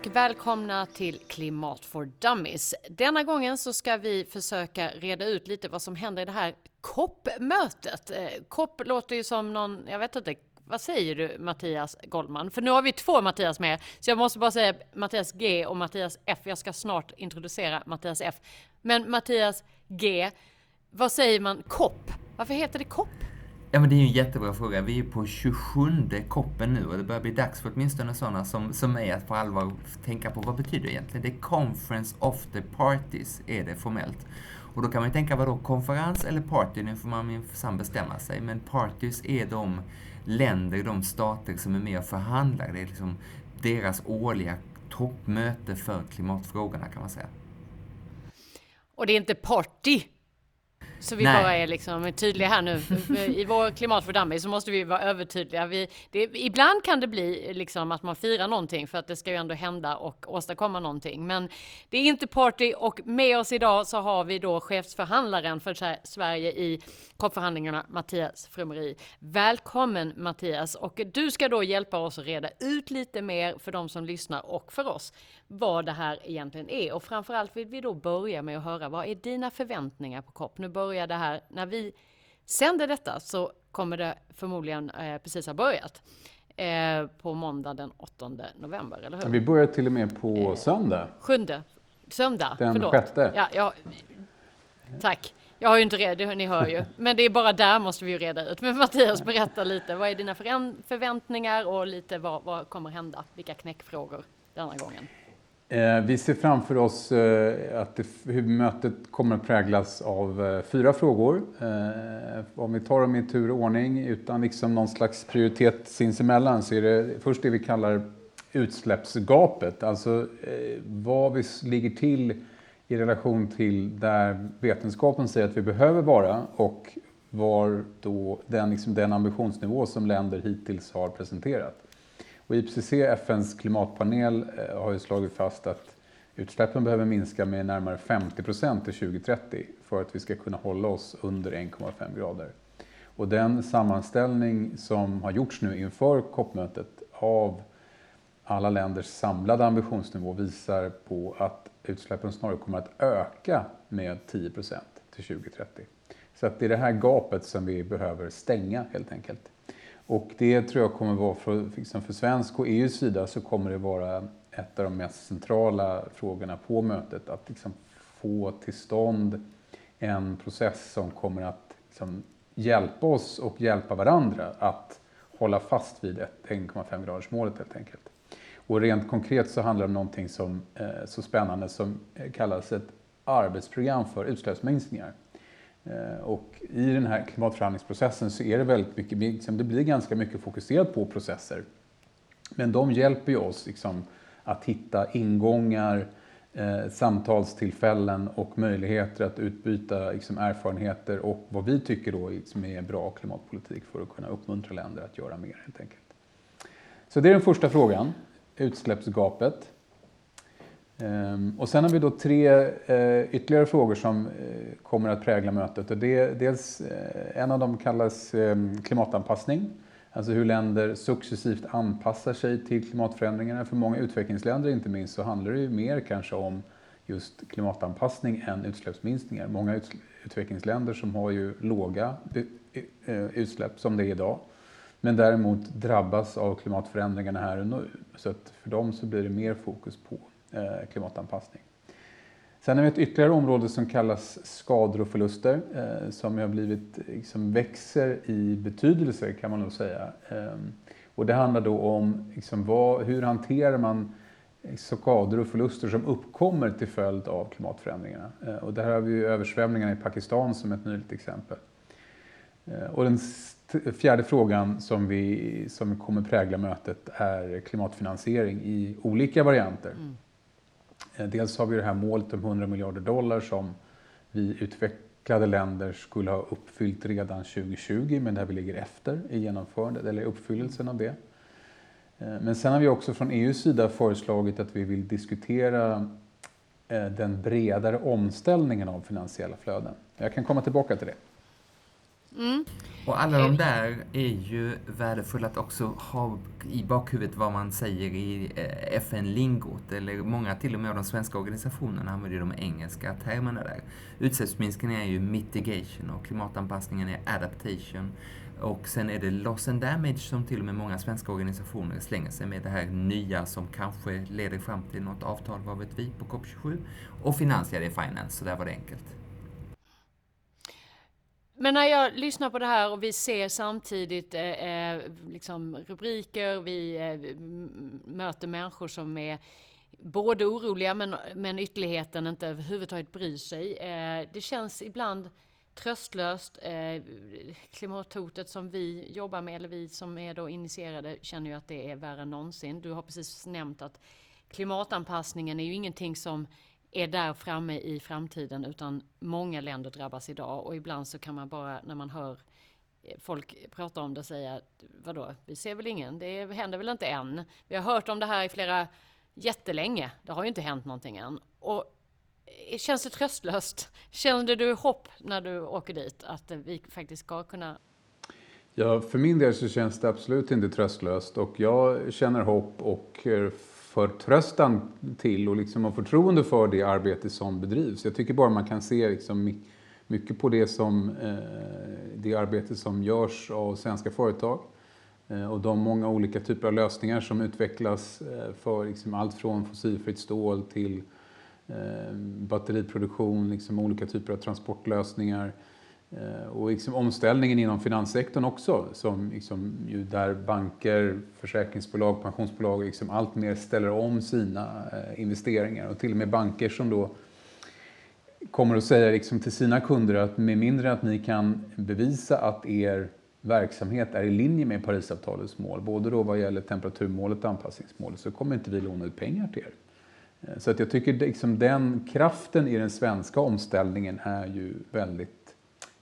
och välkomna till Klimat for Dummies. Denna gången så ska vi försöka reda ut lite vad som händer i det här COP-mötet. COP eh, låter ju som någon, jag vet inte, vad säger du Mattias Goldman? För nu har vi två Mattias med, så jag måste bara säga Mattias G och Mattias F. Jag ska snart introducera Mattias F. Men Mattias G, vad säger man COP? Varför heter det COP? Ja, men det är ju en jättebra fråga. Vi är på 27 koppen nu och det börjar bli dags för åtminstone sådana som, som mig att på allvar tänka på vad betyder det egentligen? Det är Conference of the Parties, är det formellt. Och då kan man ju tänka, vadå, konferens eller party? Nu får man minsann bestämma sig. Men parties är de länder, de stater som är med och förhandlar. Det är liksom deras årliga toppmöte för klimatfrågorna kan man säga. Och det är inte party så vi Nej. bara är liksom tydliga här nu. I vår klimat för Dummy så måste vi vara övertydliga. Vi, det, ibland kan det bli liksom att man firar någonting för att det ska ju ändå hända och åstadkomma någonting. Men det är inte party och med oss idag så har vi då chefsförhandlaren för Sverige i COP-förhandlingarna, Mattias Frumeri. Välkommen Mattias! Och du ska då hjälpa oss att reda ut lite mer för de som lyssnar och för oss vad det här egentligen är. Och framförallt vill vi då börja med att höra vad är dina förväntningar på COP? Nu börjar det här, när vi sänder detta så kommer det förmodligen eh, precis ha börjat. Eh, på måndag den 8 november, eller hur? Vi börjar till och med på eh, söndag. Sjunde. Söndag, den förlåt. sjätte. Ja, ja, tack. Jag har ju inte redo, ni hör ju. Men det är bara där måste vi ju reda ut. Men Mattias, berätta lite. Vad är dina förväntningar och lite vad, vad kommer hända? Vilka knäckfrågor denna gången? Eh, vi ser framför oss eh, att att hur mötet kommer att präglas av eh, fyra frågor. Om vi tar dem i tur och ordning utan liksom någon slags prioritet sinsemellan så är det först det vi kallar utsläppsgapet. Alltså vad vi ligger till i relation till där vetenskapen säger att vi behöver vara och var då den, liksom den ambitionsnivå som länder hittills har presenterat. Och IPCC, FNs klimatpanel, eh, har ju slagit fast att utsläppen behöver minska med närmare 50 procent till 2030 för att vi ska kunna hålla oss under 1,5 grader. Och den sammanställning som har gjorts nu inför COP-mötet av alla länders samlade ambitionsnivå visar på att utsläppen snarare kommer att öka med 10 procent till 2030. Så att det är det här gapet som vi behöver stänga helt enkelt. Och det tror jag kommer vara, för, liksom för svensk och EUs sida så kommer det vara ett av de mest centrala frågorna på mötet. Att liksom få till stånd en process som kommer att liksom hjälpa oss och hjälpa varandra att hålla fast vid 1,5-gradersmålet helt enkelt. Och rent konkret så handlar det om någonting som, eh, så spännande som eh, kallas ett arbetsprogram för utsläppsminskningar. Eh, och i den här klimatförhandlingsprocessen så är det väldigt mycket, liksom, det blir ganska mycket fokuserat på processer. Men de hjälper ju oss liksom, att hitta ingångar, eh, samtalstillfällen och möjligheter att utbyta liksom, erfarenheter och vad vi tycker då liksom, är bra klimatpolitik för att kunna uppmuntra länder att göra mer helt enkelt. Så det är den första frågan, utsläppsgapet. Ehm, och sen har vi då tre eh, ytterligare frågor som eh, kommer att prägla mötet. Och det, dels, eh, en av dem kallas ehm, klimatanpassning. Alltså hur länder successivt anpassar sig till klimatförändringarna. För många utvecklingsländer inte minst så handlar det ju mer kanske om just klimatanpassning än utsläppsminskningar. Många utvecklingsländer som har ju låga utsläpp som det är idag. Men däremot drabbas av klimatförändringarna här och nu. Så att för dem så blir det mer fokus på Eh, klimatanpassning. Sen har vi ett ytterligare område som kallas skador och förluster eh, som har blivit, liksom växer i betydelse kan man nog säga. Ehm, och det handlar då om liksom vad, hur hanterar man eh, skador och förluster som uppkommer till följd av klimatförändringarna. Och där har vi översvämningarna i Pakistan som ett nyligt exempel. Och den fjärde frågan som, vi, som kommer prägla mötet är klimatfinansiering i olika varianter. Mm. Eh, dels har vi det här målet om 100 miljarder dollar som vi utvecklade länder skulle ha uppfyllt redan 2020 men där vi ligger efter i genomförandet eller uppfyllelsen av det. Eh, men sen har vi också från EUs sida föreslagit att vi vill diskutera eh, den bredare omställningen av finansiella flöden. Jag kan komma tillbaka till det. Mm. Och alla de där är ju värdefulla att också ha i bakhuvudet vad man säger i eh, FN-lingot. Eller många till och med av de svenska organisationerna använder ju de engelska termerna där. Utsläppsminskningen är ju mitigation och klimatanpassningen är adaptation. Och sen är det loss and damage som till och med många svenska organisationer slänger sig med. Det här nya som kanske leder fram till något avtal, vad vet vi, på COP27. Och finansiell finance, så där var det enkelt. Men när jag lyssnar på det här och vi ser samtidigt eh, eh liksom rubriker, vi eh, möter människor som är både oroliga men, men ytterligheten inte överhuvudtaget bryr sig. Eh, det känns ibland tröstlöst. Eh, klimathotet som vi jobbar med, eller vi som är då initierade, känner ju att det är värre än någonsin. Du har precis nämnt att klimatanpassningen är ju ingenting som är där framme i framtiden utan många länder drabbas idag och ibland så kan man bara när man hör eh, folk prata om det säga vadå, vi ser väl ingen, det händer väl inte än. Vi har hört om det här i flera jättelänge, det har ju inte hänt någonting än. Och eh, känns det tröstlöst? Kände du hopp när du åker dit att vi faktiskt ska kunna Ja, för min del så känns det absolut inte tröstlöst och jag känner hopp och eh, förtröstan till och liksom har förtroende för det arbete som bedrivs. Jag tycker bara man kan se liksom mycket på det, som, eh, det arbete som görs av svenska företag eh, och de många olika typer av lösningar som utvecklas eh, för liksom allt från fossilfritt stål till eh, batteriproduktion, liksom olika typer av transportlösningar Eh, Eh, och liksom omställningen inom finanssektorn också, som liksom ju där banker, försäkringsbolag, pensionsbolag liksom allt mer ställer om sina eh, investeringar. Och till och med banker som då kommer att säga liksom till sina kunder att med mindre att ni kan bevisa att er verksamhet är i linje med Parisavtalets mål, både då vad gäller temperaturmålet och anpassningsmålet, så kommer inte vi låna ut pengar till er. Eh, så att jag tycker liksom den kraften i den svenska omställningen är ju väldigt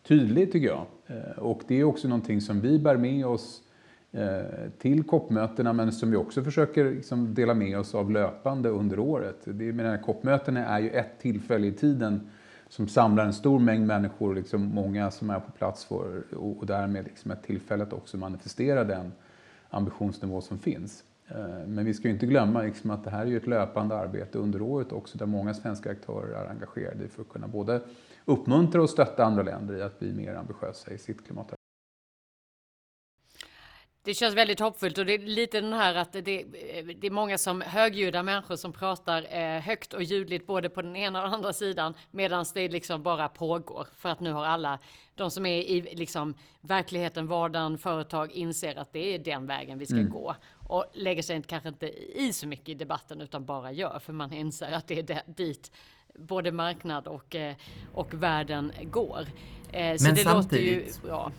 tydlig tycker jag. Eh, och det är också någonting som vi bär med oss eh, till COP-mötena men som vi också försöker liksom dela med oss av löpande under året. Det, med COP-mötena är ju ett tillfälle i tiden som samlar en stor mängd människor, liksom många som är på plats för, och därmed liksom ett tillfälle att också manifestera den ambitionsnivå som finns. Eh, men vi ska inte glömma liksom att det här är ett löpande arbete under året också där många svenska aktörer är engagerade för att kunna både uppmuntra och stötta andra länder i att bli mer ambitiösa i sitt klimatarbete. Det känns väldigt hoppfullt och det är lite den här att det, det är många som högljudda människor som pratar eh, högt och ljudligt både på den ena och andra sidan medan det liksom bara pågår för att nu har alla de som är i liksom verkligheten, vardagen, företag inser att det är den vägen vi ska mm. gå och lägger sig kanske inte i så mycket i debatten utan bara gör för man inser att det är dit både marknad och, eh, och världen går. Eh, så Men det låter ju bra.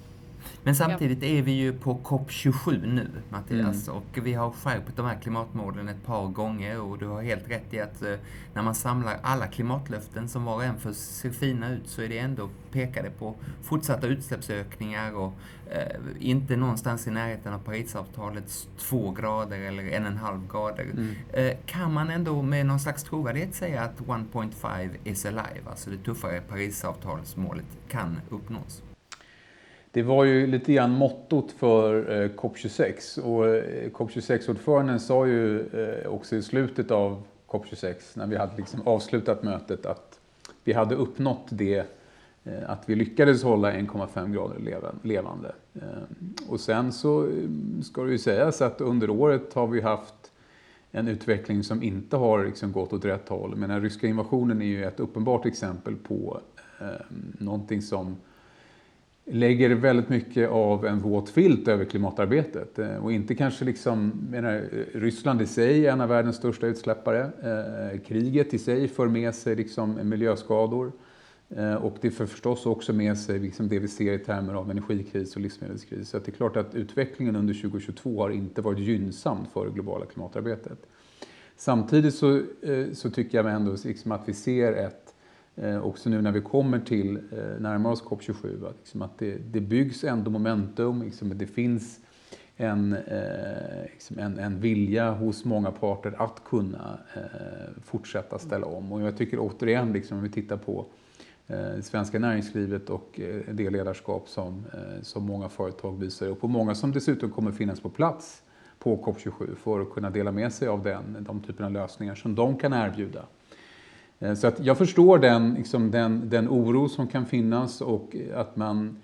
Men samtidigt är vi ju på COP27 nu, Mattias. Mm. Och vi har skärpt de här klimatmålen ett par gånger. Och du har helt rätt i att eh, när man samlar alla klimatlöften som var och en för ser fina ut så är det ändå pekade på fortsatta utsläppsökningar och eh, inte någonstans i närheten av Parisavtalets två grader eller en och en halv grader. Mm. Eh, kan man ändå med någon slags trovärdighet säga att 1.5 is alive, alltså det tuffare Parisavtalsmålet, kan uppnås? Det var ju lite grann mottot för eh, COP26 och eh, COP26-ordföranden sa ju eh, också i slutet av COP26 när vi hade liksom avslutat mötet att vi hade uppnått det att vi lyckades hålla 1,5 grader levande. Och sen så ska det ju sägas att under året har vi haft en utveckling som inte har liksom gått åt rätt håll. Men den ryska invasionen är ju ett uppenbart exempel på någonting som lägger väldigt mycket av en våt filt över klimatarbetet. Eh, och inte kanske liksom, menar, eh, Ryssland i sig är en av världens största utsläppare. Eh, kriget i sig för med sig liksom miljöskador. Och det för förstås också med sig liksom det vi ser i termer av energikris och livsmedelskris. Så det är klart att utvecklingen under 2022 har inte varit gynnsam för det globala klimatarbetet. Samtidigt så, så tycker jag ändå liksom att vi ser ett Eh, också nu när vi kommer till eh, närmar oss COP27, att, liksom att det, det byggs ändå momentum, liksom, det finns en, eh, liksom en, en vilja hos många parter att kunna eh, fortsätta ställa om. Och jag tycker återigen, liksom, om vi tittar på eh, det svenska näringslivet och eh, det ledarskap som, eh, som många företag visar upp och många som dessutom kommer finnas på plats på COP27 för att kunna dela med sig av den, de typen av lösningar som de kan erbjuda. Eh, så att jag förstår den, liksom den, den oro som kan finnas och att man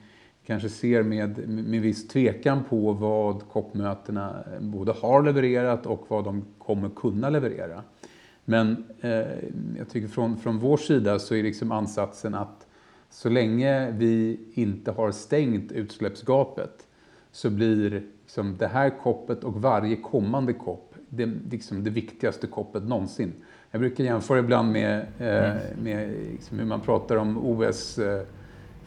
kanske ser med, med viss tvekan på vad COP-mötena både har levererat och vad de kommer kunna leverera. Men eh, jag tycker från, från vår sida så är liksom ansatsen att så länge vi inte har stängt utsläppsgapet så blir liksom det här koppet och varje kommande kopp det, liksom det viktigaste koppet någonsin. Jag brukar jämföra ibland med, eh, med liksom hur man pratar om OS eh,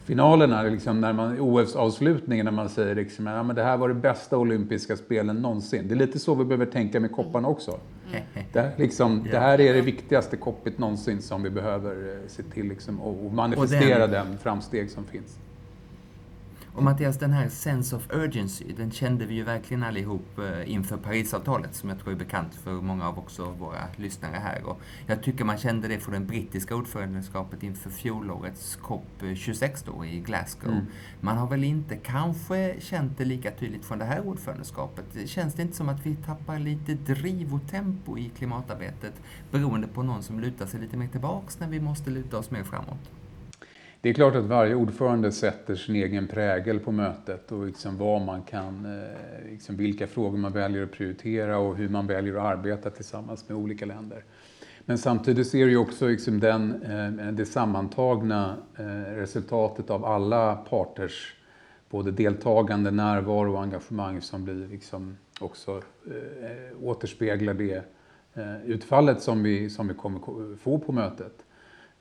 finalerna, liksom när man, OS-avslutningen, när man säger liksom, ja, men det här var det bästa olympiska spelen någonsin. Det är lite så vi behöver tänka med kopparna också. Mm. Det, liksom, det här är det viktigaste koppet någonsin som vi behöver eh, se till liksom, och manifestera och den, den framsteg som finns. Och Mattias, den här sense of urgency, den kände vi ju verkligen allihop eh, inför Parisavtalet som jag tror är bekant för många av också våra lyssnare här. Och jag tycker man kände det för det brittiska ordförandeskapet inför fjolårets COP26 då i Glasgow. Mm. Man har väl inte kanske känt det lika tydligt från det här ordförandeskapet. Känns det inte som att vi tappar lite driv och tempo i klimatarbetet beroende på någon som lutar sig lite mer tillbaks när vi måste luta oss mer framåt? Det är klart att varje ordförande sätter sin egen prägel på mötet och liksom vad man kan, eh, liksom vilka frågor man väljer att prioritera och hur man väljer att arbeta tillsammans med olika länder. Men samtidigt ser ju också liksom den, eh, det sammantagna eh, resultatet av alla parters både deltagande, närvaro och engagemang som blir liksom också återspeglar det utfallet som vi, som vi kommer få på mötet.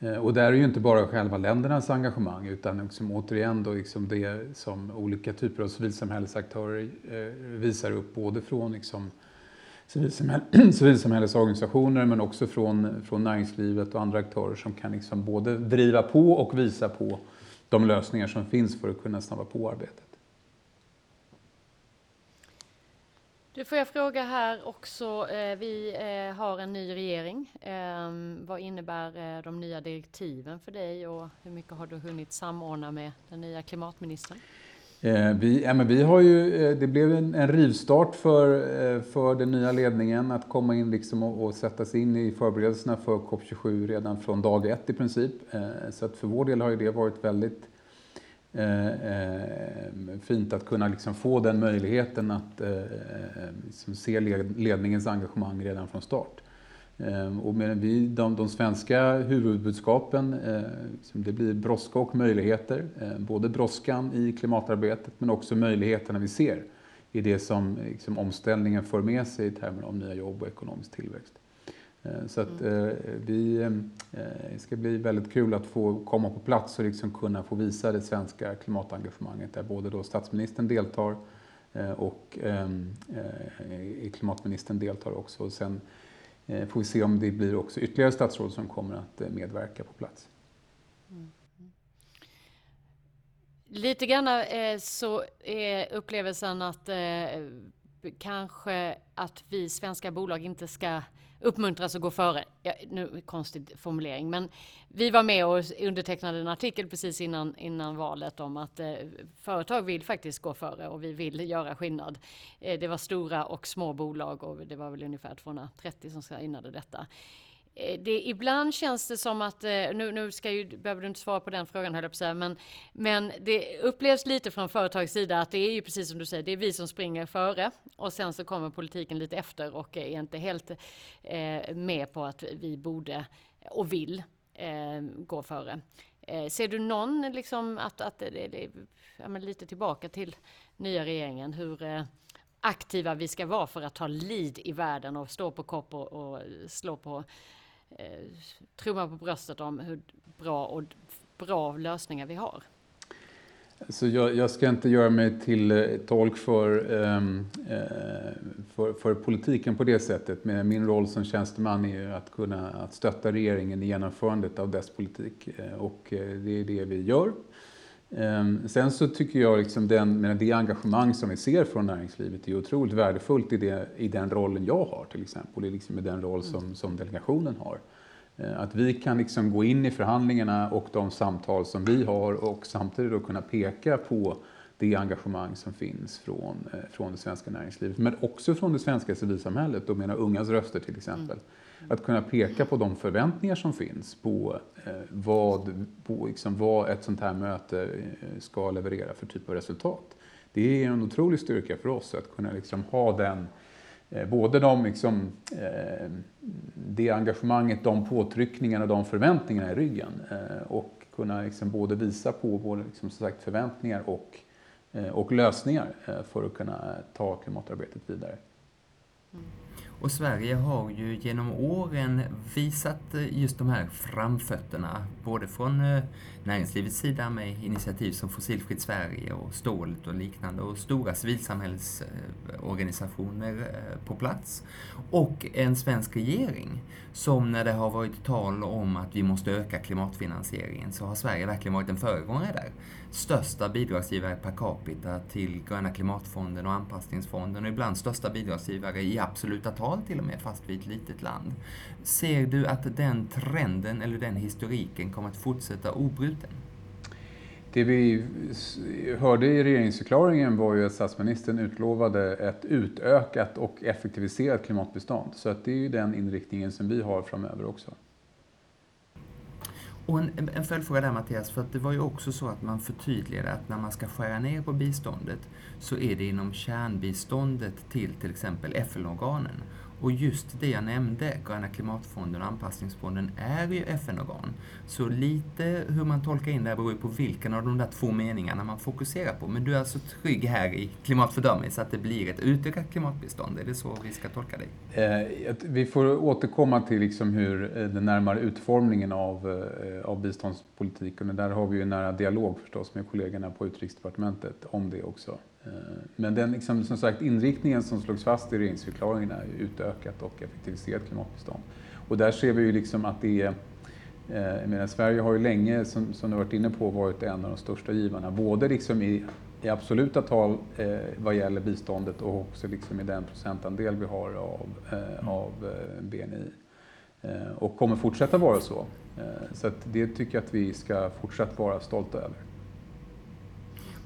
Eh, och där är ju inte bara själva ländernas engagemang utan liksom återigen då liksom det som olika typer av civilsamhällesaktörer eh, visar upp både från liksom civilsamhällesorganisationer men också från, från näringslivet och andra aktörer som kan liksom både driva på och visa på de lösningar som finns för att kunna snabba på arbetet. Du får jag fråga här också. Eh, vi eh, har en ny regering. Ehm, vad innebär eh, de nya direktiven för dig och hur mycket har du hunnit samordna med den nya klimatministern? Vi, ja, men vi har ju, det blev en, en rivstart för, för den nya ledningen att komma in liksom och, och sätta sig in i förberedelserna för COP27 redan från dag ett i princip. Så att för vår del har ju det varit väldigt Eh, eh, fint att kunna liksom få den möjligheten att eh, eh liksom se ledningens engagemang redan från start. Och med vi, de, de svenska huvudbudskapen, det blir brådska och möjligheter. Både brådskan i klimatarbetet men också möjligheterna vi ser i det som liksom omställningen för med sig i termer av nya jobb och ekonomisk tillväxt. Eh, så att mm. eh, vi, eh, det ska bli väldigt kul att få komma på plats och liksom kunna få visa det svenska klimatengagemanget där både då statsministern deltar och ehm, klimatministern deltar också. Och sen får vi se om det blir också ytterligare statsråd som kommer att medverka på plats. Mm. Lite grann så är upplevelsen att kanske att vi svenska bolag inte ska uppmuntras att gå före. Ja, nu konstig formulering, men vi var med och undertecknade en artikel precis innan, innan valet om att eh, företag vill faktiskt gå före och vi vill göra skillnad. Eh, det var stora och små bolag och det var väl ungefär 230 som signade detta. Eh, det, ibland känns det som att, eh, nu, nu ska ju, behöver du inte svara på den frågan höll jag på att säga, men, men det upplevs lite från företagets sida att det är ju precis som du säger, det är vi som springer före och sen så kommer politiken lite efter och är inte helt eh, med på att vi borde och vill eh, gå före. Eh, ser du någon, liksom att, att det, det, ja, lite tillbaka till nya regeringen, hur eh, aktiva vi ska vara för att ta lead i världen och stå på kopp och, och slå på eh, trumma på bröstet om hur bra och bra lösningar vi har. Så jag, jag, ska inte göra mig till eh, tolk för, ehm, eh, för, för, politiken på det sättet. Men min roll som tjänsteman är ju att kunna att stötta regeringen i genomförandet av dess politik. Eh, och det är det vi gör. Ehm, sen så tycker jag liksom den, det engagemang som vi ser från näringslivet är otroligt värdefullt i, det, i den rollen jag har till exempel, liksom i den roll som, som delegationen har. Eh, att vi kan liksom gå in i förhandlingarna och de samtal som vi har och samtidigt då kunna peka på det engagemang som finns från, eh, från det svenska näringslivet, men också från det svenska civilsamhället, då menar ungas röster till exempel. Mm. Att kunna peka på de förväntningar som finns på eh, vad, på liksom vad ett sånt här möte eh, ska leverera för typ av resultat. Det är en otrolig styrka för oss att kunna liksom ha den Eh, både de, liksom, eh, det engagemanget, de påtryckningarna och de förväntningarna i ryggen. Eh, och kunna liksom både visa på både liksom, som sagt, förväntningar och, eh, och lösningar eh, för att kunna ta klimatarbetet vidare. Mm. Och Sverige har ju genom åren visat eh, just de här framfötterna, både från eh, näringslivets sida med initiativ som Fossilfritt Sverige och stålet och liknande och stora civilsamhällsorganisationer eh, på plats. Och en svensk regering som när det har varit tal om att vi måste öka klimatfinansieringen så har Sverige verkligen varit en föregångare där största bidragsgivare per capita till Gröna klimatfonden och Anpassningsfonden och ibland största bidragsgivare i absoluta tal till och med, fast vi är ett litet land. Ser du att den trenden eller den historiken kommer att fortsätta obruten? Det vi hörde i regeringsförklaringen var ju att statsministern utlovade ett utökat och effektiviserat klimatbestånd. Så att det är ju den inriktningen som vi har framöver också. Och en, en följdfråga där Mattias, för att det var ju också så att man förtydligade att när man ska skära ner på biståndet så är det inom kärnbiståndet till till exempel FN-organen. Och just det jag nämnde, Gröna klimatfonden och Anpassningsfonden, är ju FN-organ. Så lite hur man tolkar in det här beror ju på vilken av de där två meningarna man fokuserar på. Men du är alltså trygg här i klimatfördömet så att det blir ett utökat klimatbistånd? Är det så vi ska tolka dig? Eh, vi får återkomma till liksom hur eh, den närmare utformningen av, eh, av biståndspolitiken, och där har vi ju en nära dialog förstås med kollegorna på Utrikesdepartementet om det också. Eh, men den liksom, som sagt, inriktningen som slogs fast i regeringsförklaringen är utökat och effektiviserat klimatbistånd. Och där ser vi ju liksom att det är eh, jag menar, Sverige har ju länge, som, som du varit inne på, varit en av de största givarna. Både liksom i, i absoluta tal eh, vad gäller biståndet och också liksom i den procentandel vi har av, eh, av eh, BNI. Eh, och kommer fortsätta vara så. Eh, så det tycker jag att vi ska fortsätta vara stolta över.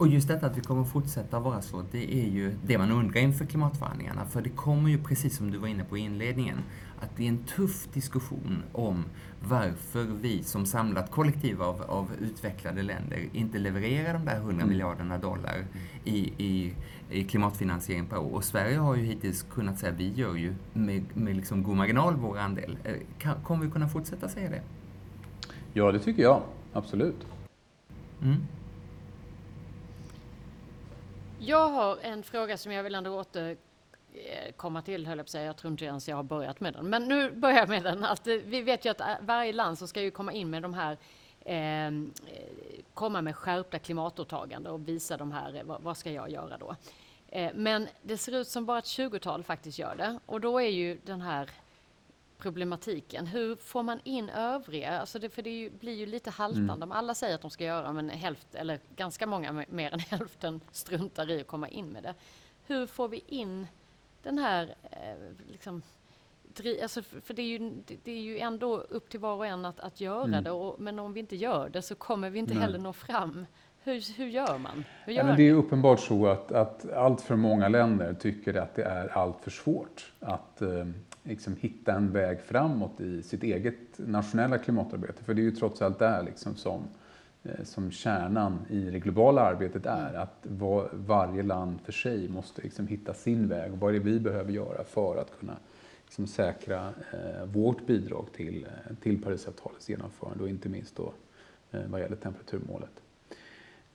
Och just detta att vi kommer fortsätta vara så, det är ju det man undrar inför klimatförhandlingarna. För det kommer ju, precis som du var inne på i inledningen, att det är en tuff diskussion om varför vi som samlat kollektiv av, av utvecklade länder inte levererar de där 100 mm. miljarderna dollar i, i, i, klimatfinansiering per år. Och Sverige har ju hittills kunnat säga att vi gör ju med, med liksom god marginal vår andel. Eh, kan, kommer vi kunna fortsätta säga det? Ja, det tycker jag. Absolut. Mm. Jag har en fråga som jag vill ändå återkomma eh, till, höll jag på att säga. Jag tror inte ens jag har börjat med den. Men nu börjar jag med den. Att eh, vi vet ju att eh, varje land så ska ju komma in med de här ehm, eh, komma med skärpta klimatåtagande och visa de här, vad, vad ska jag göra då? Eh, men det ser ut som bara ett 20-tal faktiskt gör det. Och då är ju den här problematiken. Hur får man in övriga? Alltså det, för det ju, blir ju lite haltande mm. om alla säger att de ska göra men hälft, eller ganska många mer än hälften struntar i att komma in med det. Hur får vi in den här eh, liksom, Alltså, för det är, ju, det är ju ändå upp till var och en att, att göra mm. det, och, men om vi inte gör det så kommer vi inte Nej. heller nå fram. Hur, hur gör man? Hur gör ja, det är uppenbart så att, att allt för många länder tycker att det är allt för svårt att eh, liksom hitta en väg framåt i sitt eget nationella klimatarbete. För det är ju trots allt där liksom som, eh, som kärnan i det globala arbetet är. Att var, varje land för sig måste liksom hitta sin väg. Vad är det vi behöver göra för att kunna liksom säkra eh, vårt bidrag till, eh, till Parisavtalets genomförande och inte minst då eh, vad gäller temperaturmålet.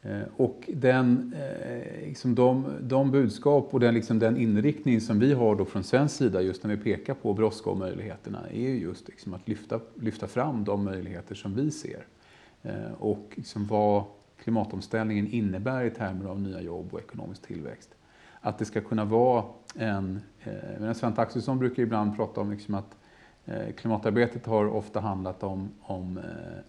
Eh, och den, eh, liksom de, de budskap och den, liksom den inriktning som vi har då från svensk sida just när vi pekar på brådska och möjligheterna är just liksom att lyfta, lyfta fram de möjligheter som vi ser. Eh, och liksom vad klimatomställningen innebär i termer av nya jobb och ekonomisk tillväxt. Att det ska kunna vara en... Eh, Svante Axelsson brukar ibland prata om liksom att Eh, klimatarbetet har ofta handlat om, om, eh,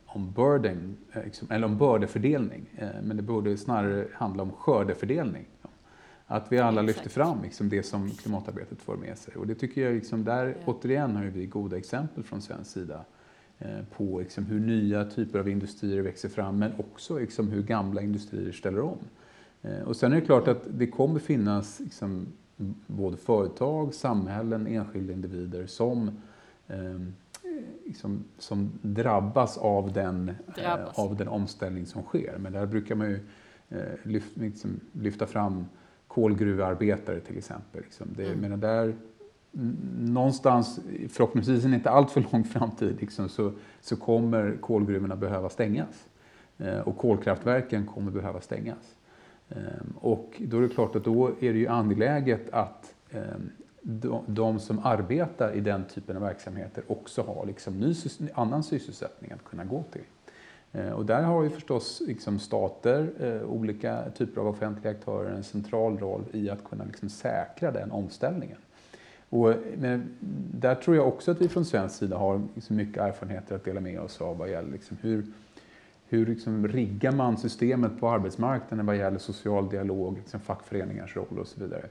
om burden, eh, liksom, eller om bördefördelning, men det borde snarare handla om skördefördelning. Att vi alla lyfter fram liksom, det som klimatarbetet får med sig. Och det tycker jag, liksom, där återigen har vi goda exempel från svensk sida eh, på liksom hur nya typer av industrier växer fram men också liksom hur gamla industrier ställer om. Eh, och sen är det klart att det kommer finnas liksom både företag, samhällen, enskilda individer som, eh, liksom, som drabbas, av den, drabbas. Eh, av den omställning som sker. Men där brukar man ju eh, lyft, liksom, lyfta fram kolgruvarbetare till exempel. Liksom. Det, mm. menar, där, någonstans, förhoppningsvis en inte alltför lång framtid, liksom, så, så kommer kolgruvorna behöva stängas. Eh, och kolkraftverken kommer behöva stängas. Ehm, och då är det klart att då är det ju angeläget att ehm, de som arbetar i den typen av verksamheter också har liksom ny, annan sysselsättning att kunna gå till. Eh, och där har ju förstås liksom stater, eh, olika typer av offentliga aktörer en central roll i att kunna liksom säkra den omställningen. Och, men där tror jag också att vi från svensk sida har liksom mycket erfarenheter att dela med oss av vad gäller liksom hur, hur liksom riggar man systemet på arbetsmarknaden vad gäller social dialog, liksom fackföreningars roll och så vidare.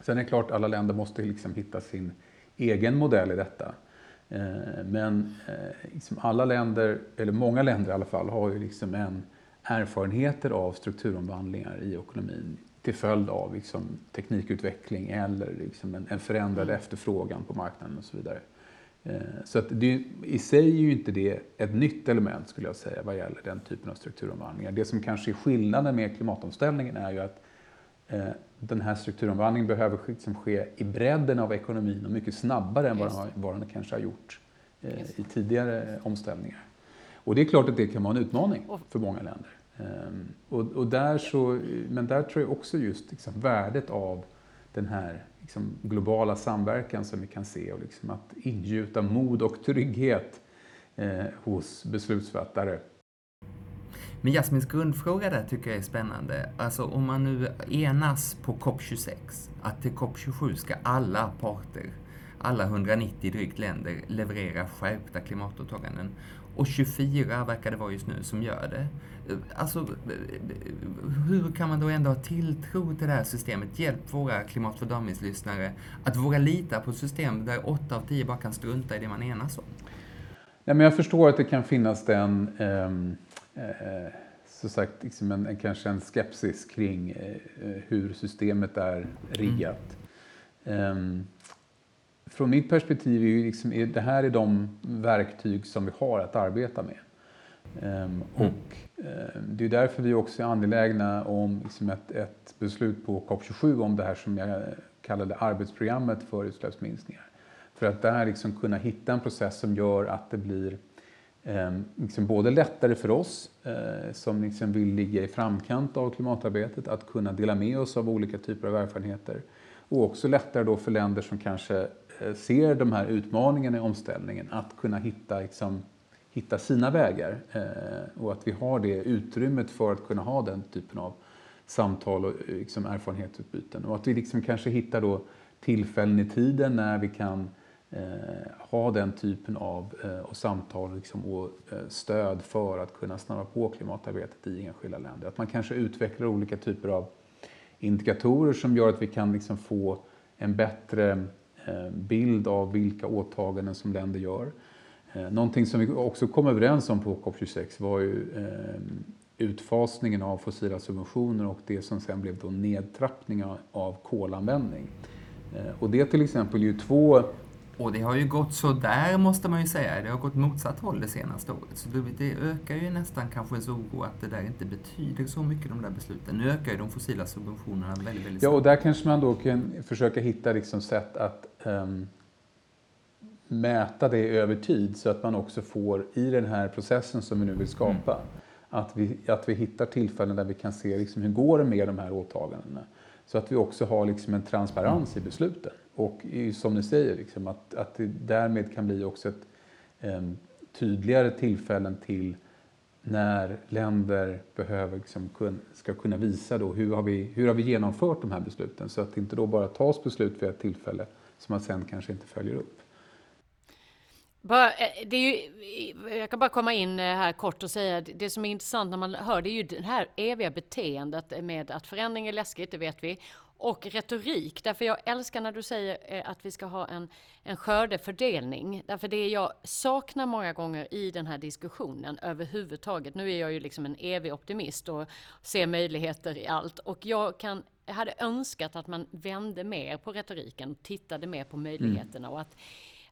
Sen är det klart, alla länder måste liksom hitta sin egen modell i detta. Eh, men eh, liksom alla länder, eller många länder i alla fall, har ju liksom en erfarenheter av strukturomvandlingar i ekonomin till följd av liksom teknikutveckling eller liksom en, en förändrad mm. efterfrågan på marknaden och så vidare. Eh, så att det, i sig är ju inte det ett nytt element skulle jag säga vad gäller den typen av strukturomvandlingar. Det som kanske är skillnaden med klimatomställningen är ju att den här strukturomvandlingen behöver liksom ske i bredden av ekonomin och mycket snabbare än vad den, vad den kanske har gjort eh, i tidigare omställningar. Och det är klart att det kan vara en utmaning för många länder. Ehm, och, och där så, men där tror jag också just liksom värdet av den här liksom, globala samverkan som vi kan se och liksom att ingjuta mod och trygghet eh, hos beslutsfattare. Men Jasmins grundfråga där tycker jag är spännande. Alltså om man nu enas på COP26 att till COP27 ska alla parter, alla 190 drygt länder leverera skärpta klimatåtaganden och 24 verkar det vara just nu som gör det. Alltså, hur kan man då ändå ha tilltro till det här systemet? Hjälp våra klimatfördömningslyssnare att våga lita på ett system där 8 av 10 bara kan strunta i det man enas om. Nej men jag förstår att det kan finnas den, eh eh, så sagt, liksom en, en, kanske en skepsis kring eh, hur systemet är riggat. Mm. Eh, från mitt perspektiv är, liksom, är det här är de verktyg som vi har att arbeta med. Um, och uh, det är därför vi också är angelägna om liksom ett, ett, beslut på COP27 om det här som jag kallade arbetsprogrammet för utsläppsminskningar. För att där liksom kunna hitta en process som gör att det blir Ehm, liksom både lättare för oss eh, som liksom vill ligga i framkant av klimatarbetet att kunna dela med oss av olika typer av erfarenheter och också lättare då för länder som kanske Eh, ser de här utmaningarna i omställningen att kunna hitta, liksom, hitta sina vägar eh, och att vi har det utrymmet för att kunna ha den typen av samtal och eh, liksom, erfarenhetsutbyten. Och att vi liksom kanske hittar då tillfällen i tiden när vi kan eh, ha den typen av eh, samtal liksom, och eh, stöd för att kunna snabba på klimatarbetet i enskilda länder. Att man kanske utvecklar olika typer av indikatorer som gör att vi kan liksom, få en bättre Eh, bild av vilka åtaganden som länder gör. Eh, någonting som vi också kom överens om på COP26 var ju eh, utfasningen av fossila subventioner och det som sen blev då nedtrappning av kolanvändning. Eh, och det till exempel är ju två och det har ju gått så där måste man ju säga. Det har gått motsatt håll det senaste året. Så det ökar ju nästan kanske ens oro att det där inte betyder så mycket de där besluten. Nu ökar ju de fossila subventionerna väldigt, väldigt snabbt. Ja, och där kanske man då kan försöka hitta liksom sätt att um, mäta det över tid så att man också får i den här processen som vi nu vill skapa mm. att, vi, att vi hittar tillfällen där vi kan se liksom hur går det med de här åtagandena. Så att vi också har liksom en transparens mm. i besluten. Och som ni säger, liksom, att, att det därmed kan bli också ett eh, tydligare tillfällen till när länder behöver, liksom, kun, ska kunna visa då hur har, vi, hur har vi genomfört de här besluten så att det inte då bara tas beslut vid ett tillfälle som man sen kanske inte följer upp. Bara, eh, det är ju, eh, jag kan bara komma in eh, här kort och säga att det som är intressant när man hör det är ju det här eviga beteendet med att förändring är läskigt, det vet vi och retorik. Därför jag älskar när du säger eh, att vi ska ha en, en skördefördelning. Därför det jag saknar många gånger i den här diskussionen överhuvudtaget. Nu är jag ju liksom en evig optimist och ser möjligheter i allt. Och jag kan jag hade önskat att man vände mer på retoriken, tittade mer på möjligheterna och att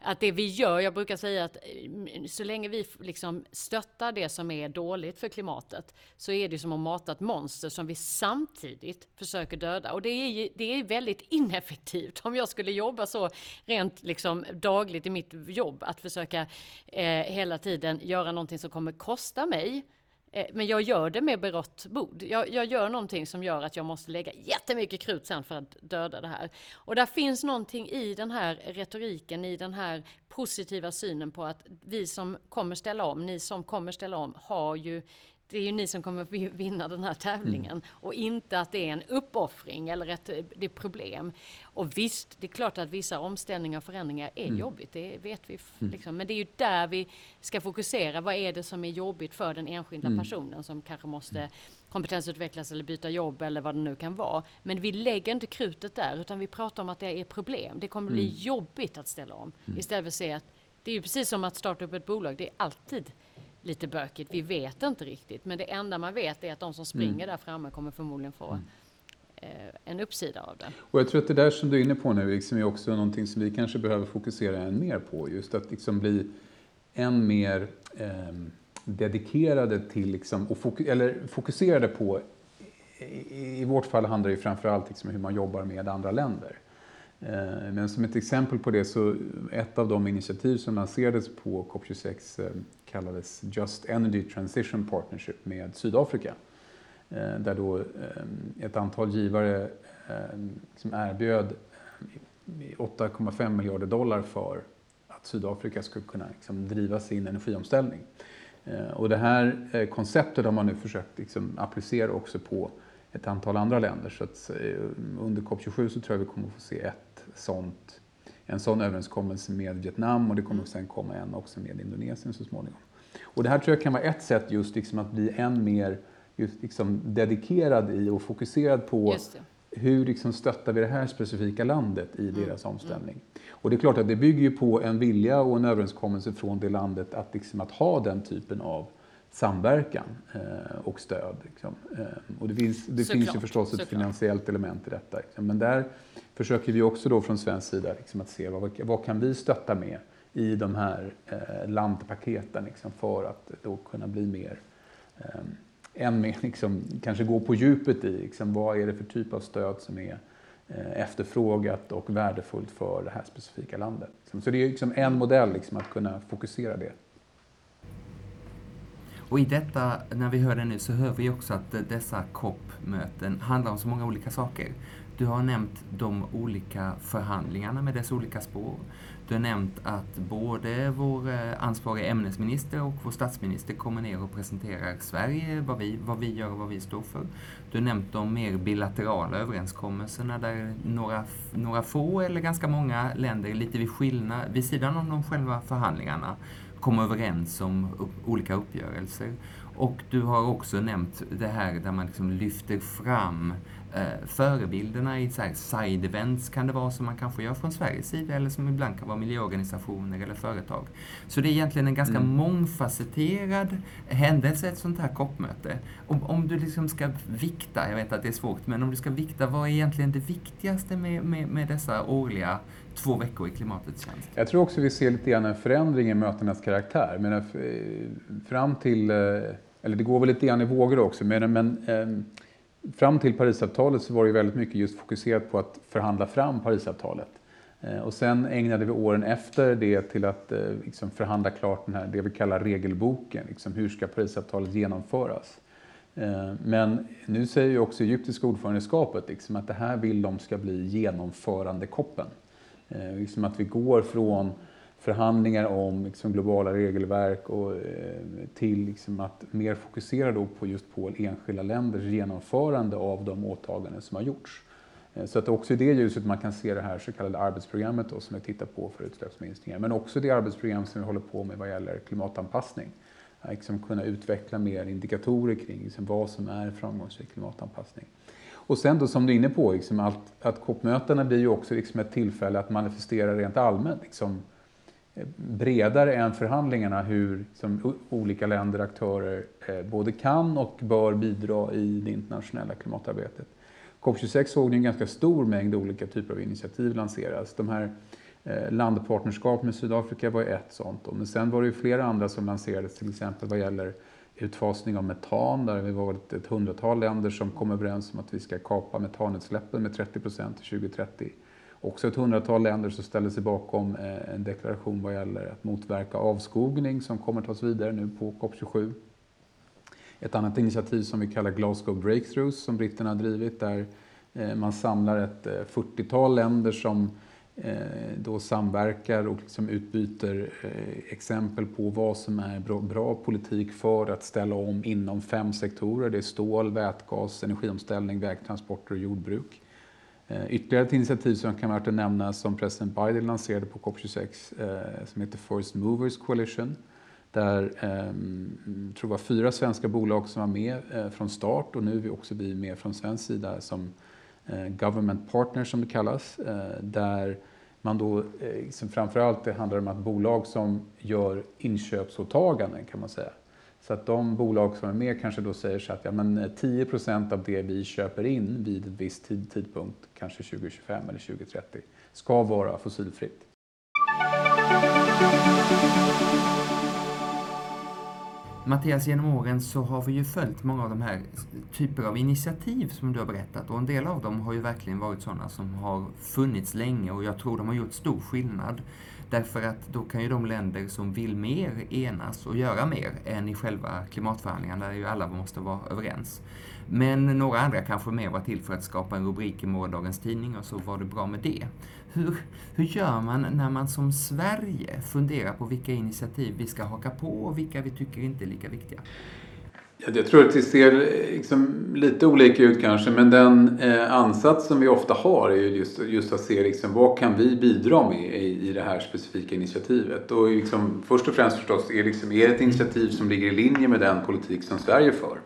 att det vi gör, jag brukar säga att eh, så länge vi liksom stöttar det som är dåligt för klimatet så är det som att mata ett monster som vi samtidigt försöker döda. Och det är, det är väldigt ineffektivt om jag skulle jobba så rent liksom dagligt i mitt jobb att försöka eh, hela tiden göra någonting som kommer kosta mig Eh, men jag gör det med berått mod. Jag, jag, gör någonting som gör att jag måste lägga jättemycket krut sen för att döda det här. Och där finns någonting i den här retoriken, i den här positiva synen på att vi som kommer ställa om, ni som kommer ställa om, har ju det är ju ni som kommer vinna den här tävlingen mm. och inte att det är en uppoffring eller ett det är problem. Och visst, det är klart att vissa omställningar och förändringar är mm. jobbigt, det vet vi. Mm. Liksom. Men det är ju där vi ska fokusera. Vad är det som är jobbigt för den enskilda mm. personen som kanske måste mm. kompetensutvecklas eller byta jobb eller vad det nu kan vara. Men vi lägger inte krutet där, utan vi pratar om att det är problem. Det kommer bli mm. jobbigt att ställa om. Istället för att se att det är ju precis som att starta upp ett bolag. Det är alltid lite bökigt. Vi vet inte riktigt, men det enda man vet är att de som springer mm. där framme kommer förmodligen få mm. eh, en uppsida av det. Och jag tror att det där som du är inne på nu liksom är också någonting som vi kanske behöver fokusera än mer på. Just att liksom bli än mer eh, dedikerade till, liksom, och fokus, eller fokuserade på, i, i, vårt fall handlar det framförallt liksom hur man jobbar med andra länder. Eh, men som ett exempel på det så ett av de initiativ som lanserades på COP26 eh, kallades Just Energy Transition Partnership med Sydafrika. Eh, där då eh, ett antal givare eh, som erbjöd 8,5 miljarder dollar för att Sydafrika skulle kunna liksom driva sin energiomställning. Och det här konceptet har man nu försökt liksom applicera också på ett antal andra länder. Så att under COP27 så tror jag vi kommer att få se ett sånt, en sån överenskommelse med Vietnam och det kommer mm. sen komma en också med Indonesien så småningom. Och det här tror jag kan vara ett sätt just liksom att bli än mer just liksom dedikerad i och fokuserad på hur liksom stöttar vi det här specifika landet i mm. deras omställning. Och det är klart att det bygger ju på en vilja och en överenskommelse från det landet att, liksom, att ha den typen av samverkan eh, och stöd. Liksom. Eh, och det finns, det finns ju förstås ett finansiellt element i detta. Liksom. Men där försöker vi också då från svensk sida liksom, att se vad, vad kan vi stötta med i de här eh, landpaketen liksom, för att då kunna bli mer eh, än mer, liksom, kanske gå på djupet i liksom, vad är det för typ av stöd som är eh, efterfrågat och värdefullt för det här specifika landet. Så det är liksom en modell liksom, att kunna fokusera det. Och i detta, när vi hör det nu, så hör vi också att dessa COP-möten handlar om så många olika saker. Du har nämnt de olika förhandlingarna med dess olika spår. Du har nämnt att både vår eh, ansvariga ämnesminister och vår statsminister kommer ner och presenterar Sverige, vad vi, vad vi gör och vad vi står för. Du har nämnt de mer bilaterala överenskommelserna där några, några få eller ganska många länder lite vid, skillnad, vid sidan om de själva förhandlingarna kommer överens om upp, olika uppgörelser. Och du har också nämnt det här där man liksom lyfter fram eh, förebilderna i så här side events kan det vara som man kanske gör från Sveriges sida eller som ibland kan vara miljöorganisationer eller företag. Så det är egentligen en ganska mm. mångfacetterad händelse, ett sånt här COP-möte. Om, om du liksom ska vikta, jag vet att det är svårt, men om du ska vikta, vad är egentligen det viktigaste med, med, med dessa årliga två veckor i klimatets tjänst? Jag tror också vi ser lite grann en förändring i mötenas karaktär. Men eh, fram till, eh, eller det går väl lite grann i vågor också, men, men ehm, fram till Parisavtalet så var det väldigt mycket just fokuserat på att förhandla fram Parisavtalet. Eh, och sen ägnade vi åren efter det till att eh, liksom förhandla klart den här, det vi kallar regelboken. Liksom hur ska Parisavtalet genomföras? Eh, men nu säger ju också egyptiska ordförandeskapet liksom att det här vill de ska bli genomförandekoppen. Liksom att vi går från förhandlingar om liksom globala regelverk och eh, till liksom att mer fokusera då på just på enskilda länders genomförande av de åtaganden som har gjorts. Eh, så att också i det ljuset man kan se det här så kallade arbetsprogrammet då, som vi tittar på för utsläppsminskningar. Men också det arbetsprogram som vi håller på med vad gäller klimatanpassning. Att liksom kunna utveckla mer indikatorer kring liksom vad som är framgångsrik klimatanpassning. Och sen då som du är inne på, liksom att, att COP-mötena blir ju också liksom ett tillfälle att manifestera rent allmänt, liksom, bredare än förhandlingarna, hur som olika länder och aktörer eh, både kan och bör bidra i det internationella klimatarbetet. COP26 såg ni en ganska stor mängd olika typer av initiativ lanseras. De här eh, landpartnerskap med Sydafrika var ett sånt. Men sen var det ju flera andra som lanserades, till exempel vad gäller utfasning av metan, där vi var ett hundratal länder som kom överens om att vi ska kapa metanutsläppen med 30 procent till 2030. Också ett hundratal länder som ställde sig bakom eh, en deklaration vad gäller att motverka avskogning som kommer tas vidare nu på COP27. Ett annat initiativ som vi kallar Glasgow Breakthroughs som britterna har drivit där eh, man samlar ett eh, 40-tal länder som då samverkar och liksom utbyter exempel på vad som är bra, bra, politik för att ställa om inom fem sektorer. Det är stål, vätgas, energiomställning, vägtransporter och jordbruk. Eh, ytterligare ett initiativ som kan vara värt att nämna som president Biden lanserade på COP26 eh, som heter First Movers Coalition där ehm, jag tror det var fyra svenska bolag som var med eh, från start och nu är vi också vi med från svensk sida som government partner som det kallas. Där man då, liksom framförallt det handlar om att bolag som gör inköpsåtaganden kan man säga. Så att de bolag som är med kanske då säger så att ja, men eh, 10 av det vi köper in vid en viss tid, tidpunkt, kanske 2025 eller 2030, ska vara fossilfritt. Mattias, genom åren så har vi ju följt många av de här typer av initiativ som du har berättat och en del av dem har ju verkligen varit sådana som har funnits länge och jag tror de har gjort stor skillnad. Därför att då kan ju de länder som vill mer enas och göra mer än i själva klimatförhandlingarna där ju alla måste vara överens. Men några andra kanske mer var till för att skapa en rubrik i morgondagens tidning och så var det bra med det. Hur, hur gör man när man som Sverige funderar på vilka initiativ vi ska haka på och vilka vi tycker inte är lika viktiga? Jag tror att det ser eh, liksom lite olika ut kanske men den eh, ansats som vi ofta har är just, just att se liksom, vad kan vi bidra med i, i det här specifika initiativet. Och liksom, först och främst förstås är, liksom, är det ett initiativ som ligger i linje med den politik som Sverige för.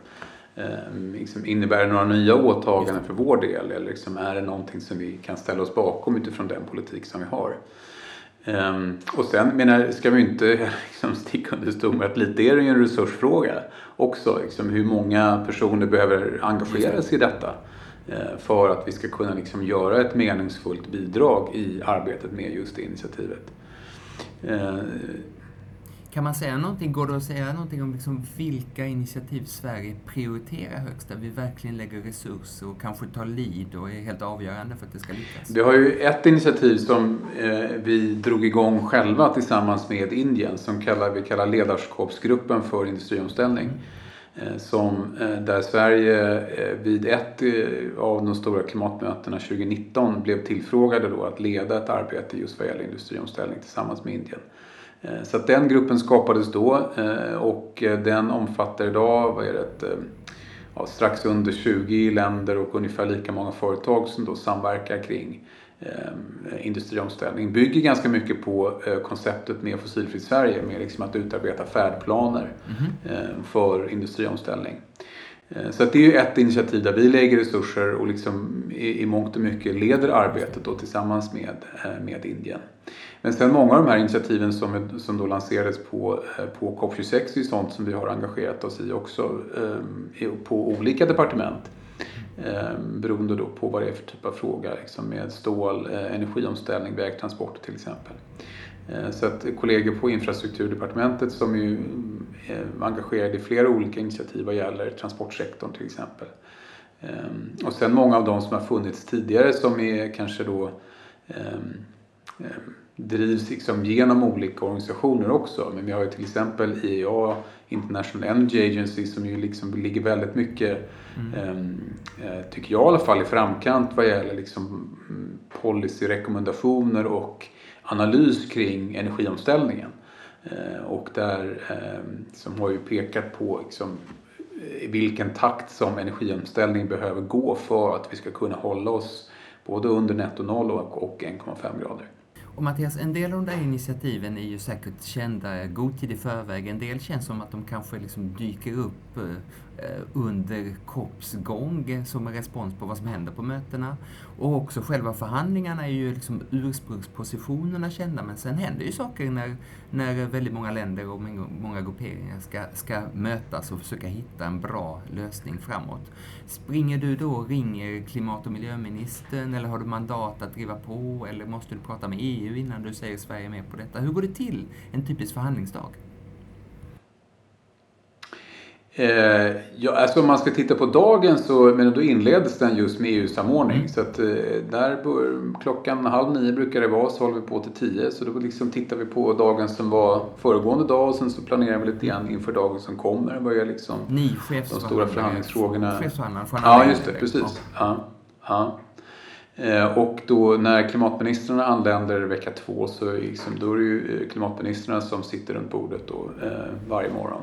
Eh, liksom, innebär det några nya åtaganden för vår del eller liksom, är det någonting som vi kan ställa oss bakom utifrån den politik som vi har? Um, och sen menar, ska vi inte liksom, sticka under stol med att lite är det ju en resursfråga också. Liksom, hur många personer behöver engagera sig i detta uh, för att vi ska kunna liksom, göra ett meningsfullt bidrag i arbetet med just det initiativet. Uh, kan man säga någonting, går det att säga någonting om liksom vilka initiativ Sverige prioriterar högst, där vi verkligen lägger resurser och kanske tar lead och är helt avgörande för att det ska lyckas? Vi har ju ett initiativ som eh, vi drog igång själva tillsammans med Indien som kallar, vi kallar ledarskapsgruppen för industriomställning. Mm. Eh, som, eh, där Sverige vid ett av de stora klimatmötena 2019 blev tillfrågade då att leda ett arbete just vad gäller industriomställning tillsammans med Indien. Eh, så att den gruppen skapades då eh, och eh, den omfattar idag, vad är det, ja, strax under 20 länder och ungefär lika många företag som då samverkar kring industriomställning. Bygger ganska mycket på konceptet med Fossilfritt Sverige, med liksom att utarbeta färdplaner mm. för industriomställning. Eh, så att det är ju ett initiativ där vi lägger resurser och liksom i, i mångt och mycket leder arbetet då tillsammans med, eh, med Indien. Men sen många av de här initiativen som, som då lanserades på, eh, på COP26 är sånt som vi har engagerat oss i också på olika departement. Beroende då på vad det är för typ av fråga, liksom med stål, energiomställning, vägtransporter till exempel. Eh, så att kollegor på infrastrukturdepartementet som är ju eh, engagerade i flera olika initiativ vad gäller transportsektorn till exempel. Eh, och sen många av de som har funnits tidigare som är kanske då drivs liksom genom olika organisationer också. Men vi har ju till exempel IEA, International Energy Agency, som ju liksom ligger väldigt mycket, mm. Eh, tycker jag i alla fall, i framkant vad gäller liksom mm, policyrekommendationer och analys kring energiomställningen. Eh, och där ehm, som har ju pekat på liksom, eh, i vilken takt som energiomställningen behöver gå för att vi ska kunna hålla oss både under netto noll och 1,5 grader. Och Mattias, en del av de där initiativen är ju säkert kända eh, god tid i förväg. En del känns som att de kanske liksom dyker upp Eh, under COPs gång som en respons på vad som händer på mötena. Och också själva förhandlingarna är ju liksom ursprungspositionerna kända men sen händer ju saker när, när väldigt många länder och många grupperingar ska, ska mötas och försöka hitta en bra lösning framåt. Springer du då och ringer klimat och miljöministern eller har du mandat att driva på eller måste du prata med EU innan du säger Sverige är med på detta? Hur går det till en typisk förhandlingsdag? Eh, ja, alltså om man ska titta på dagen så men då inleds den just med EU-samordning. Mm. Så att eh, där bör, klockan halv nio brukar det vara så håller vi på till tio. Så då liksom tittar vi på dagen som var föregående dag och sen så planerar vi lite grann inför dagen som kommer. Börjar liksom Ni de stora förhandlingsfrågorna. Ja, just det. Precis. Ja. Ja. Eh, och då när klimatministrarna anländer vecka två så liksom, då är det ju eh, klimatministrarna som sitter runt bordet då, eh, varje morgon.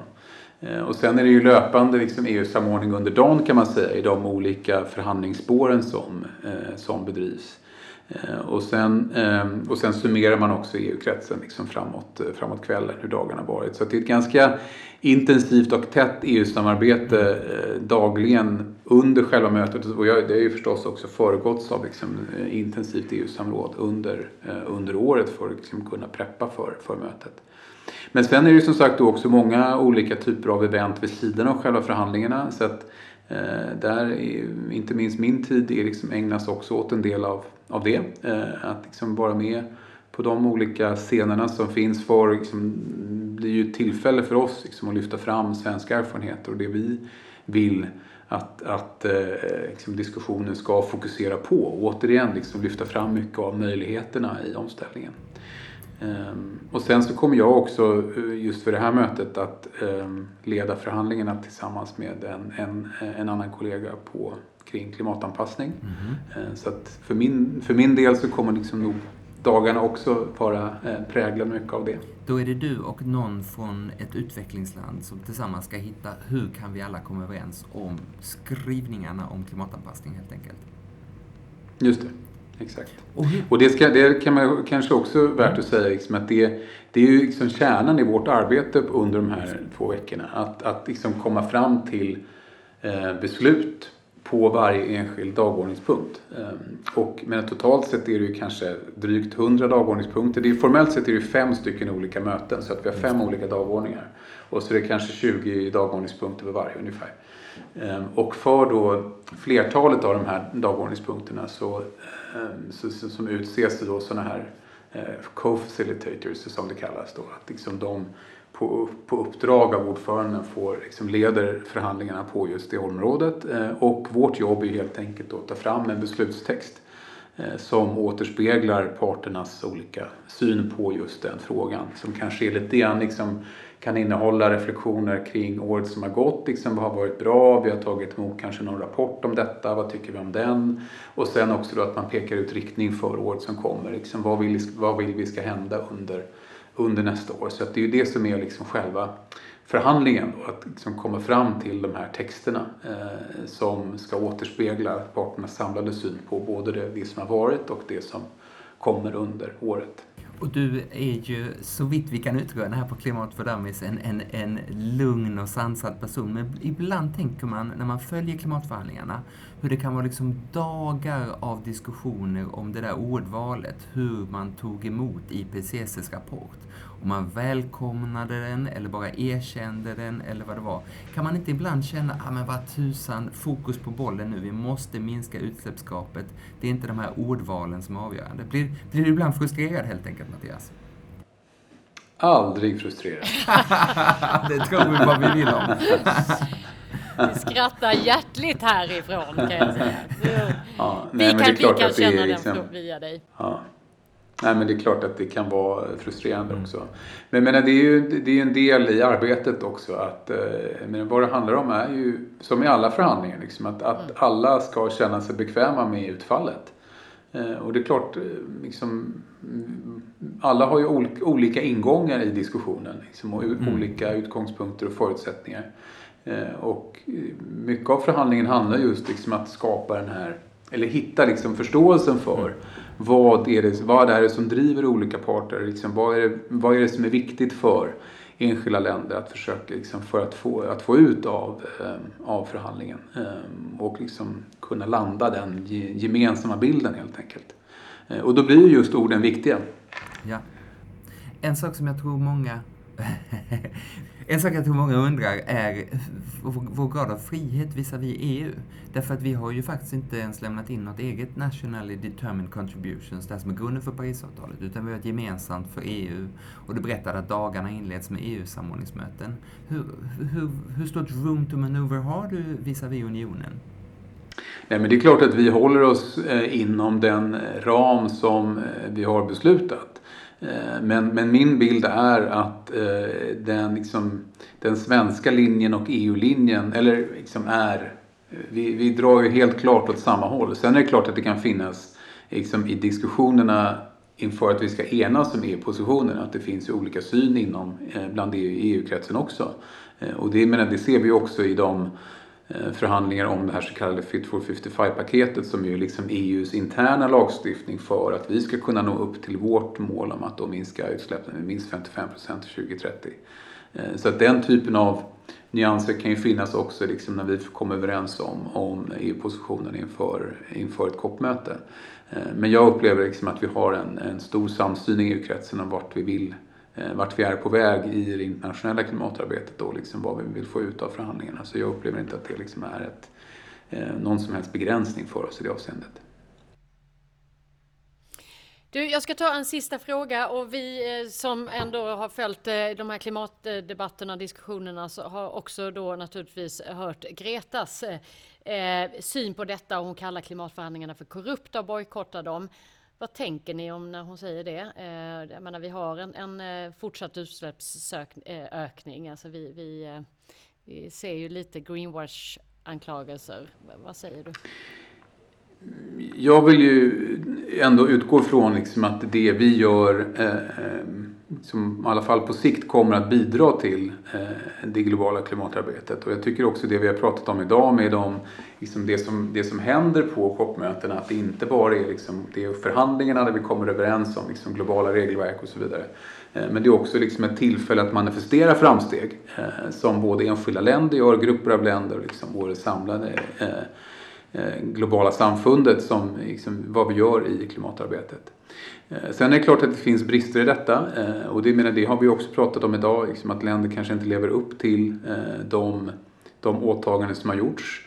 Eh, och sen är det ju löpande liksom EU-samordning under dagen kan man säga i de olika förhandlingsspåren som, eh, som bedrivs. Eh, och sen, och sen summerar man också EU-kretsen liksom framåt, framåt kvällen hur dagarna varit. Så det är ett ganska intensivt och tätt EU-samarbete dagligen under själva mötet. Och det har ju förstås också föregåtts av liksom intensivt EU-samråd under, under året för att liksom kunna preppa för, för mötet. Men sen är det som sagt också många olika typer av event vid sidan av själva förhandlingarna. Så att eh, där, är, inte minst min tid, är liksom ägnas också åt en del av, av det. Eh, att liksom vara med på de olika scenerna som finns för liksom, blir ju ett tillfälle för oss liksom, att lyfta fram svenska erfarenheter och det vi vill att, att eh, liksom diskussionen ska fokusera på. Och återigen liksom lyfta fram mycket av möjligheterna i omställningen. Ehm, och sen så kommer jag också eh, just för det här mötet att ehm, leda förhandlingarna tillsammans med en, en, en annan kollega på, kring klimatanpassning. Mm. Så att för min, för min del så kommer liksom nog dagarna också vara eh, präglade mycket av det. Då är det du och någon från ett utvecklingsland som tillsammans ska hitta hur kan vi alla komma överens om skrivningarna om klimatanpassning helt enkelt. Just det. Exakt. Och, och det, ska, det, kan man kanske också värt att säga liksom att det, det är ju liksom kärnan i vårt arbete under de här två veckorna. Att, att liksom komma fram till eh, beslut på varje enskild dagordningspunkt. Um, och, men totalt sett är det ju kanske drygt 100 dagordningspunkter. Det är, formellt sett är det fem stycken olika möten så att vi har fem olika dagordningar. Och så är det kanske 20 dagordningspunkter för varje ungefär. Um, och för då flertalet av de här dagordningspunkterna så Ehm, Ehm, så, som utses till sådana här eh, co-facilitators som det kallas då. Att liksom de på, på uppdrag av ordföranden får, liksom leder förhandlingarna på just det området. Eh, och vårt jobb är helt enkelt att ta fram en beslutstext eh, som återspeglar parternas olika syn på just den frågan. Som kanske är lite grann liksom kan innehålla reflektioner kring året som har gått. Liksom, vad har varit bra? Vi har tagit emot kanske någon rapport om detta. Vad tycker vi om den? Och sen också då att man pekar ut riktning för året som kommer. Liksom, vad, vill, vad vill vi ska hända under, under nästa år? Så att det är ju det som är liksom själva förhandlingen. Då, att liksom komma fram till de här texterna eh, som ska återspegla parternas samlade syn på både det, det som har varit och det som kommer under året. Och du är ju, så vitt vi kan utröna här på Klimat för Dummies, en, en, en lugn och sansad person. Men ibland tänker man, när man följer klimatförhandlingarna, hur det kan vara liksom dagar av diskussioner om det där ordvalet, hur man tog emot IPCCs rapport om man välkomnade den eller bara erkände den eller vad det var. Kan man inte ibland känna, ah, men vad tusan, fokus på bollen nu, vi måste minska utsläppsgapet. Det är inte de här ordvalen som är avgörande. Blir, blir du ibland frustrerad helt enkelt, Mattias? Aldrig frustrerad. det tror vi vad vi vill om. Vi skrattar hjärtligt härifrån kan jag säga. Ja, nej, vi kan, vi kan känna liksom, den via dig. Ja. Nej, men det är klart att det kan vara frustrerande mm. också. Men, men det är ju det är en del i arbetet också. Att, eh, men vad det handlar om är ju, som i alla förhandlingar, liksom, att, att mm. alla ska känna sig bekväma med utfallet. Eh, och det är klart, eh, liksom, alla har ju olika ingångar i diskussionen. Liksom, och mm. olika utgångspunkter och förutsättningar. Eh, och eh, mycket av förhandlingen handlar just liksom att skapa den här, eller hitta liksom förståelsen för mm vad är det, vad är det som driver olika parter? Liksom, vad, är det, vad är det som är viktigt för enskilda länder att försöka liksom för att få, att få ut av, eh, av förhandlingen och liksom kunna landa den gemensamma bilden helt enkelt. Och då blir just orden viktiga. Ja. En sak som jag tror många En sak jag tror många undrar är vår grad av frihet visavi EU. Därför att vi har ju faktiskt inte ens lämnat in något eget Nationally Determined Contributions, det som är grunden för Parisavtalet, utan vi har ett gemensamt för EU. Och du berättade att dagarna inleds med EU-samordningsmöten. Hur, hur, hur stort room to maneuver har du visavi unionen? Nej, men det är klart att vi håller oss eh, inom den ram som eh, vi har beslutat. Eh, men, men min bild är att eh, den, liksom, den svenska linjen och EU-linjen, eller liksom är, vi, vi drar ju helt klart åt samma håll. Sen är det klart att det kan finnas liksom, i diskussionerna inför att vi ska enas om EU-positionen, att det finns ju olika syn inom, eh, bland EU-kretsen också. Och det, menar, det ser vi också i de Eh, förhandlingar om det här så kallade Fit for 55-paketet som är liksom EUs interna lagstiftning för att vi ska kunna nå upp till vårt mål om att då minska utsläppen med minst 55 procent till 2030. Eh, så att den typen av nyanser kan ju finnas också liksom när vi kommer överens om, om EU-positionen inför, inför ett COP-möte. Eh, men jag upplever liksom att vi har en, en stor samsyn i EU-kretsen om vart vi vill Eh, vart vi är på väg i det internationella klimatarbetet och liksom vad vi vill få ut av förhandlingarna. Så jag upplever inte att det liksom är ett, eh, någon som helst begränsning för oss i det avseendet. Du, jag ska ta en sista fråga och vi eh, som ändå har följt de här klimatdebatterna och diskussionerna så har också då naturligtvis hört Gretas syn på detta. Hon kallar klimatförhandlingarna för korrupta och bojkottar dem. Vad tänker ni om när hon säger det? Eh, jag menar, vi har en, en eh, fortsatt utsläppsökning. Eh, alltså vi, vi, eh, vi ser ju lite greenwash-anklagelser. Vad säger du? Jag vill ju ändå utgå från liksom att det vi gör eh, eh, som i alla fall på sikt kommer att bidra till eh, det globala klimatarbetet. Och jag tycker också det vi har pratat om idag med de, liksom det, som, det som händer på COP-mötena, att det inte bara är liksom, det är förhandlingarna där vi kommer överens om liksom, globala regelverk och så vidare. Eh, men det är också liksom ett tillfälle att manifestera framsteg eh, som både enskilda länder gör, grupper av länder och liksom vår samlade globala samfundet som liksom, vad vi gör i klimatarbetet. Eh, sen är det klart att det finns brister i detta eh, och det, menar, det har vi också pratat om idag, liksom att länder kanske inte lever upp till eh, de, de åtaganden som har gjorts.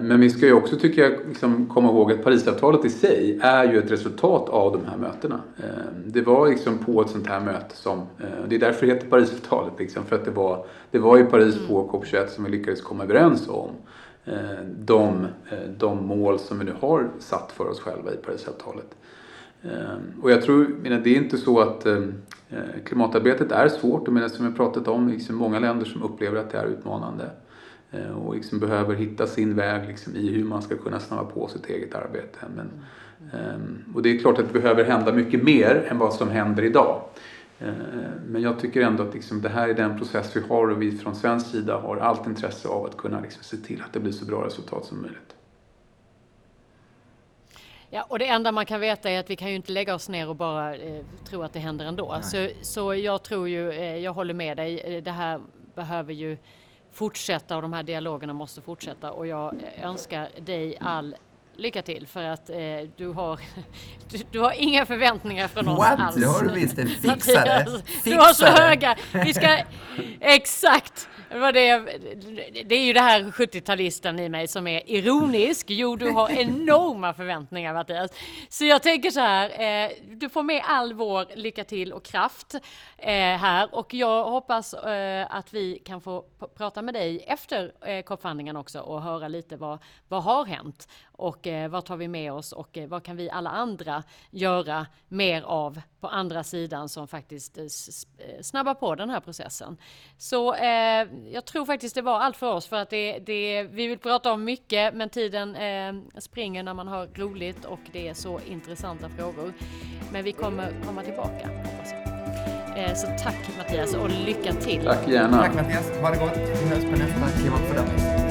Men vi ska ju också, tycker jag, liksom komma ihåg att Parisavtalet i sig är ju ett resultat av de här mötena. Det var liksom på ett sånt här möte som, det är därför det heter Parisavtalet, liksom, för att det var, det var i Paris på mm. COP21 som vi lyckades komma överens om Eh, de, eh, de mål som vi nu har satt för oss själva i Parisavtalet. Eh, och jag tror, menar, det är inte så att klimatarbetet är svårt. Och som jag pratat om, liksom många länder som upplever att det är utmanande. Och liksom behöver hitta sin väg liksom i hur man ska kunna snabba på sitt eget arbete. Men, ehm, och det är klart att det behöver hända mycket mer än vad som händer idag. Men jag tycker ändå att liksom det här är den process vi har och vi från svensk sida har allt intresse av att kunna liksom se till att det blir så bra resultat som möjligt. Ja, och det enda man kan veta är att vi kan ju inte lägga oss ner och bara eh, tro att det händer ändå. Så, så jag tror ju, eh, jag håller med dig, eh, det här behöver ju fortsätta och de här dialogerna måste fortsätta och jag önskar dig all lycka till för att eh, du, har, du, du, har inga förväntningar från oss What? alls. Det har du visst, fixa det! Du har så höga, vi ska, exakt! Det, det är ju det här 70-talisten i mig som är ironisk. Jo, du har enorma förväntningar Mattias. Så jag tänker så här, eh, du får med all vår lycka till och kraft eh, här och jag hoppas eh, att vi kan få prata med dig efter eh, också och höra lite vad, vad har hänt och eh, vad tar vi med oss och eh, vad kan vi alla andra göra mer av på andra sidan som faktiskt eh, eh, snabbar på den här processen. Så eh, jag tror faktiskt det var allt för oss för att det, det vi vill prata om mycket men tiden eh, springer när man har roligt och det är så intressanta frågor. Men vi kommer komma tillbaka hoppas jag. Så tack Mattias och lycka till! Tack gärna! Tack Mattias, ha det gott! Vi hörs på nästa Klimatfördömning.